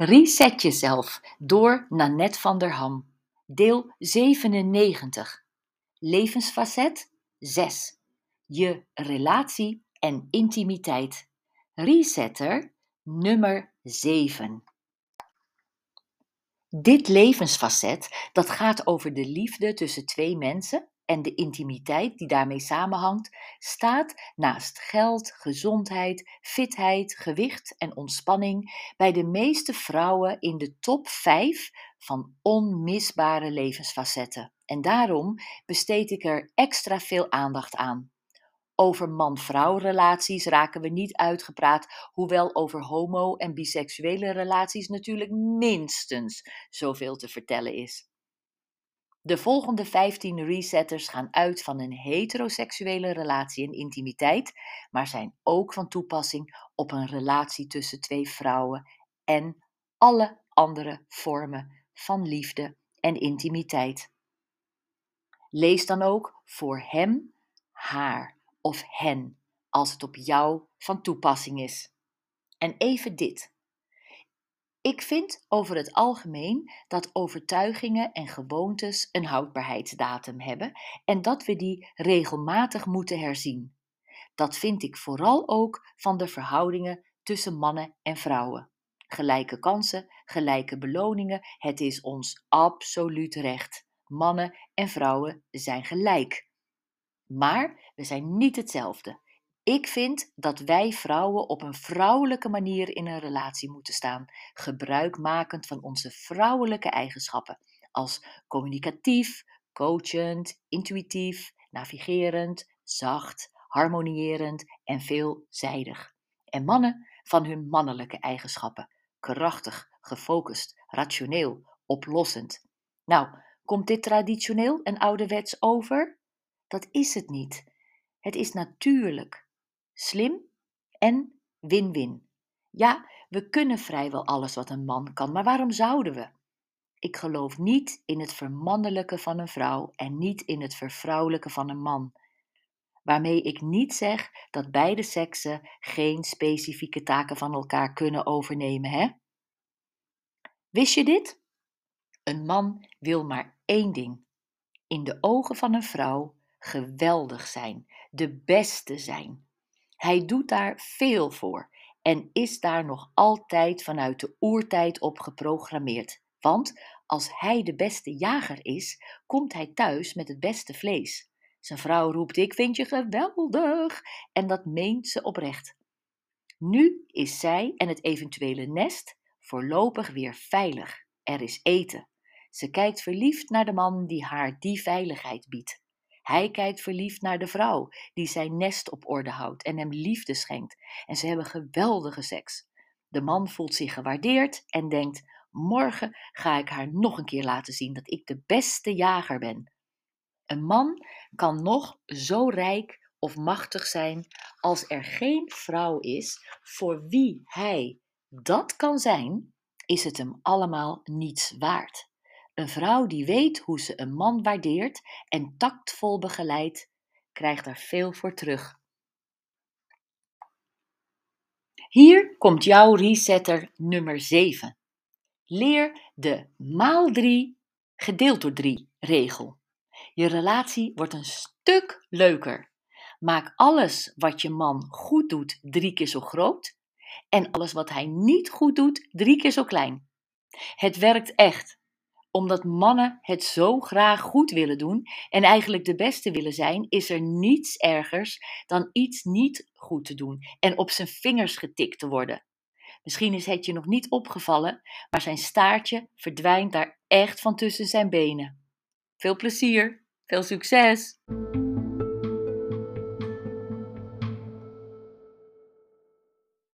Reset jezelf door Nanette van der Ham. Deel 97. Levensfacet 6. Je relatie en intimiteit. Resetter nummer 7. Dit levensfacet dat gaat over de liefde tussen twee mensen en de intimiteit die daarmee samenhangt, staat naast geld, gezondheid, fitheid, gewicht en ontspanning bij de meeste vrouwen in de top 5 van onmisbare levensfacetten. En daarom besteed ik er extra veel aandacht aan. Over man-vrouw relaties raken we niet uitgepraat, hoewel over homo- en biseksuele relaties natuurlijk minstens zoveel te vertellen is. De volgende 15 resetters gaan uit van een heteroseksuele relatie en intimiteit, maar zijn ook van toepassing op een relatie tussen twee vrouwen en alle andere vormen van liefde en intimiteit. Lees dan ook voor hem, haar of hen als het op jou van toepassing is. En even dit. Ik vind over het algemeen dat overtuigingen en gewoontes een houdbaarheidsdatum hebben en dat we die regelmatig moeten herzien. Dat vind ik vooral ook van de verhoudingen tussen mannen en vrouwen. Gelijke kansen, gelijke beloningen, het is ons absoluut recht. Mannen en vrouwen zijn gelijk. Maar we zijn niet hetzelfde. Ik vind dat wij vrouwen op een vrouwelijke manier in een relatie moeten staan, gebruikmakend van onze vrouwelijke eigenschappen, als communicatief, coachend, intuïtief, navigerend, zacht, harmonierend en veelzijdig. En mannen van hun mannelijke eigenschappen, krachtig, gefocust, rationeel, oplossend. Nou, komt dit traditioneel en ouderwets over? Dat is het niet. Het is natuurlijk, slim en win-win. Ja, we kunnen vrijwel alles wat een man kan, maar waarom zouden we? Ik geloof niet in het vermannelijke van een vrouw en niet in het vervrouwelijke van een man. Waarmee ik niet zeg dat beide seksen geen specifieke taken van elkaar kunnen overnemen, hè? Wist je dit? Een man wil maar één ding: in de ogen van een vrouw geweldig zijn, de beste zijn. Hij doet daar veel voor en is daar nog altijd vanuit de oertijd op geprogrammeerd. Want als hij de beste jager is, komt hij thuis met het beste vlees. Zijn vrouw roept: Ik vind je geweldig! En dat meent ze oprecht. Nu is zij en het eventuele nest voorlopig weer veilig. Er is eten. Ze kijkt verliefd naar de man die haar die veiligheid biedt. Hij kijkt verliefd naar de vrouw die zijn nest op orde houdt en hem liefde schenkt. En ze hebben geweldige seks. De man voelt zich gewaardeerd en denkt: Morgen ga ik haar nog een keer laten zien dat ik de beste jager ben. Een man kan nog zo rijk of machtig zijn als er geen vrouw is voor wie hij dat kan zijn, is het hem allemaal niets waard. Een vrouw die weet hoe ze een man waardeert en tactvol begeleidt, krijgt er veel voor terug. Hier komt jouw resetter nummer 7. Leer de maal 3 gedeeld door 3 regel. Je relatie wordt een stuk leuker. Maak alles wat je man goed doet drie keer zo groot en alles wat hij niet goed doet drie keer zo klein. Het werkt echt omdat mannen het zo graag goed willen doen en eigenlijk de beste willen zijn, is er niets ergers dan iets niet goed te doen en op zijn vingers getikt te worden. Misschien is het je nog niet opgevallen, maar zijn staartje verdwijnt daar echt van tussen zijn benen. Veel plezier, veel succes!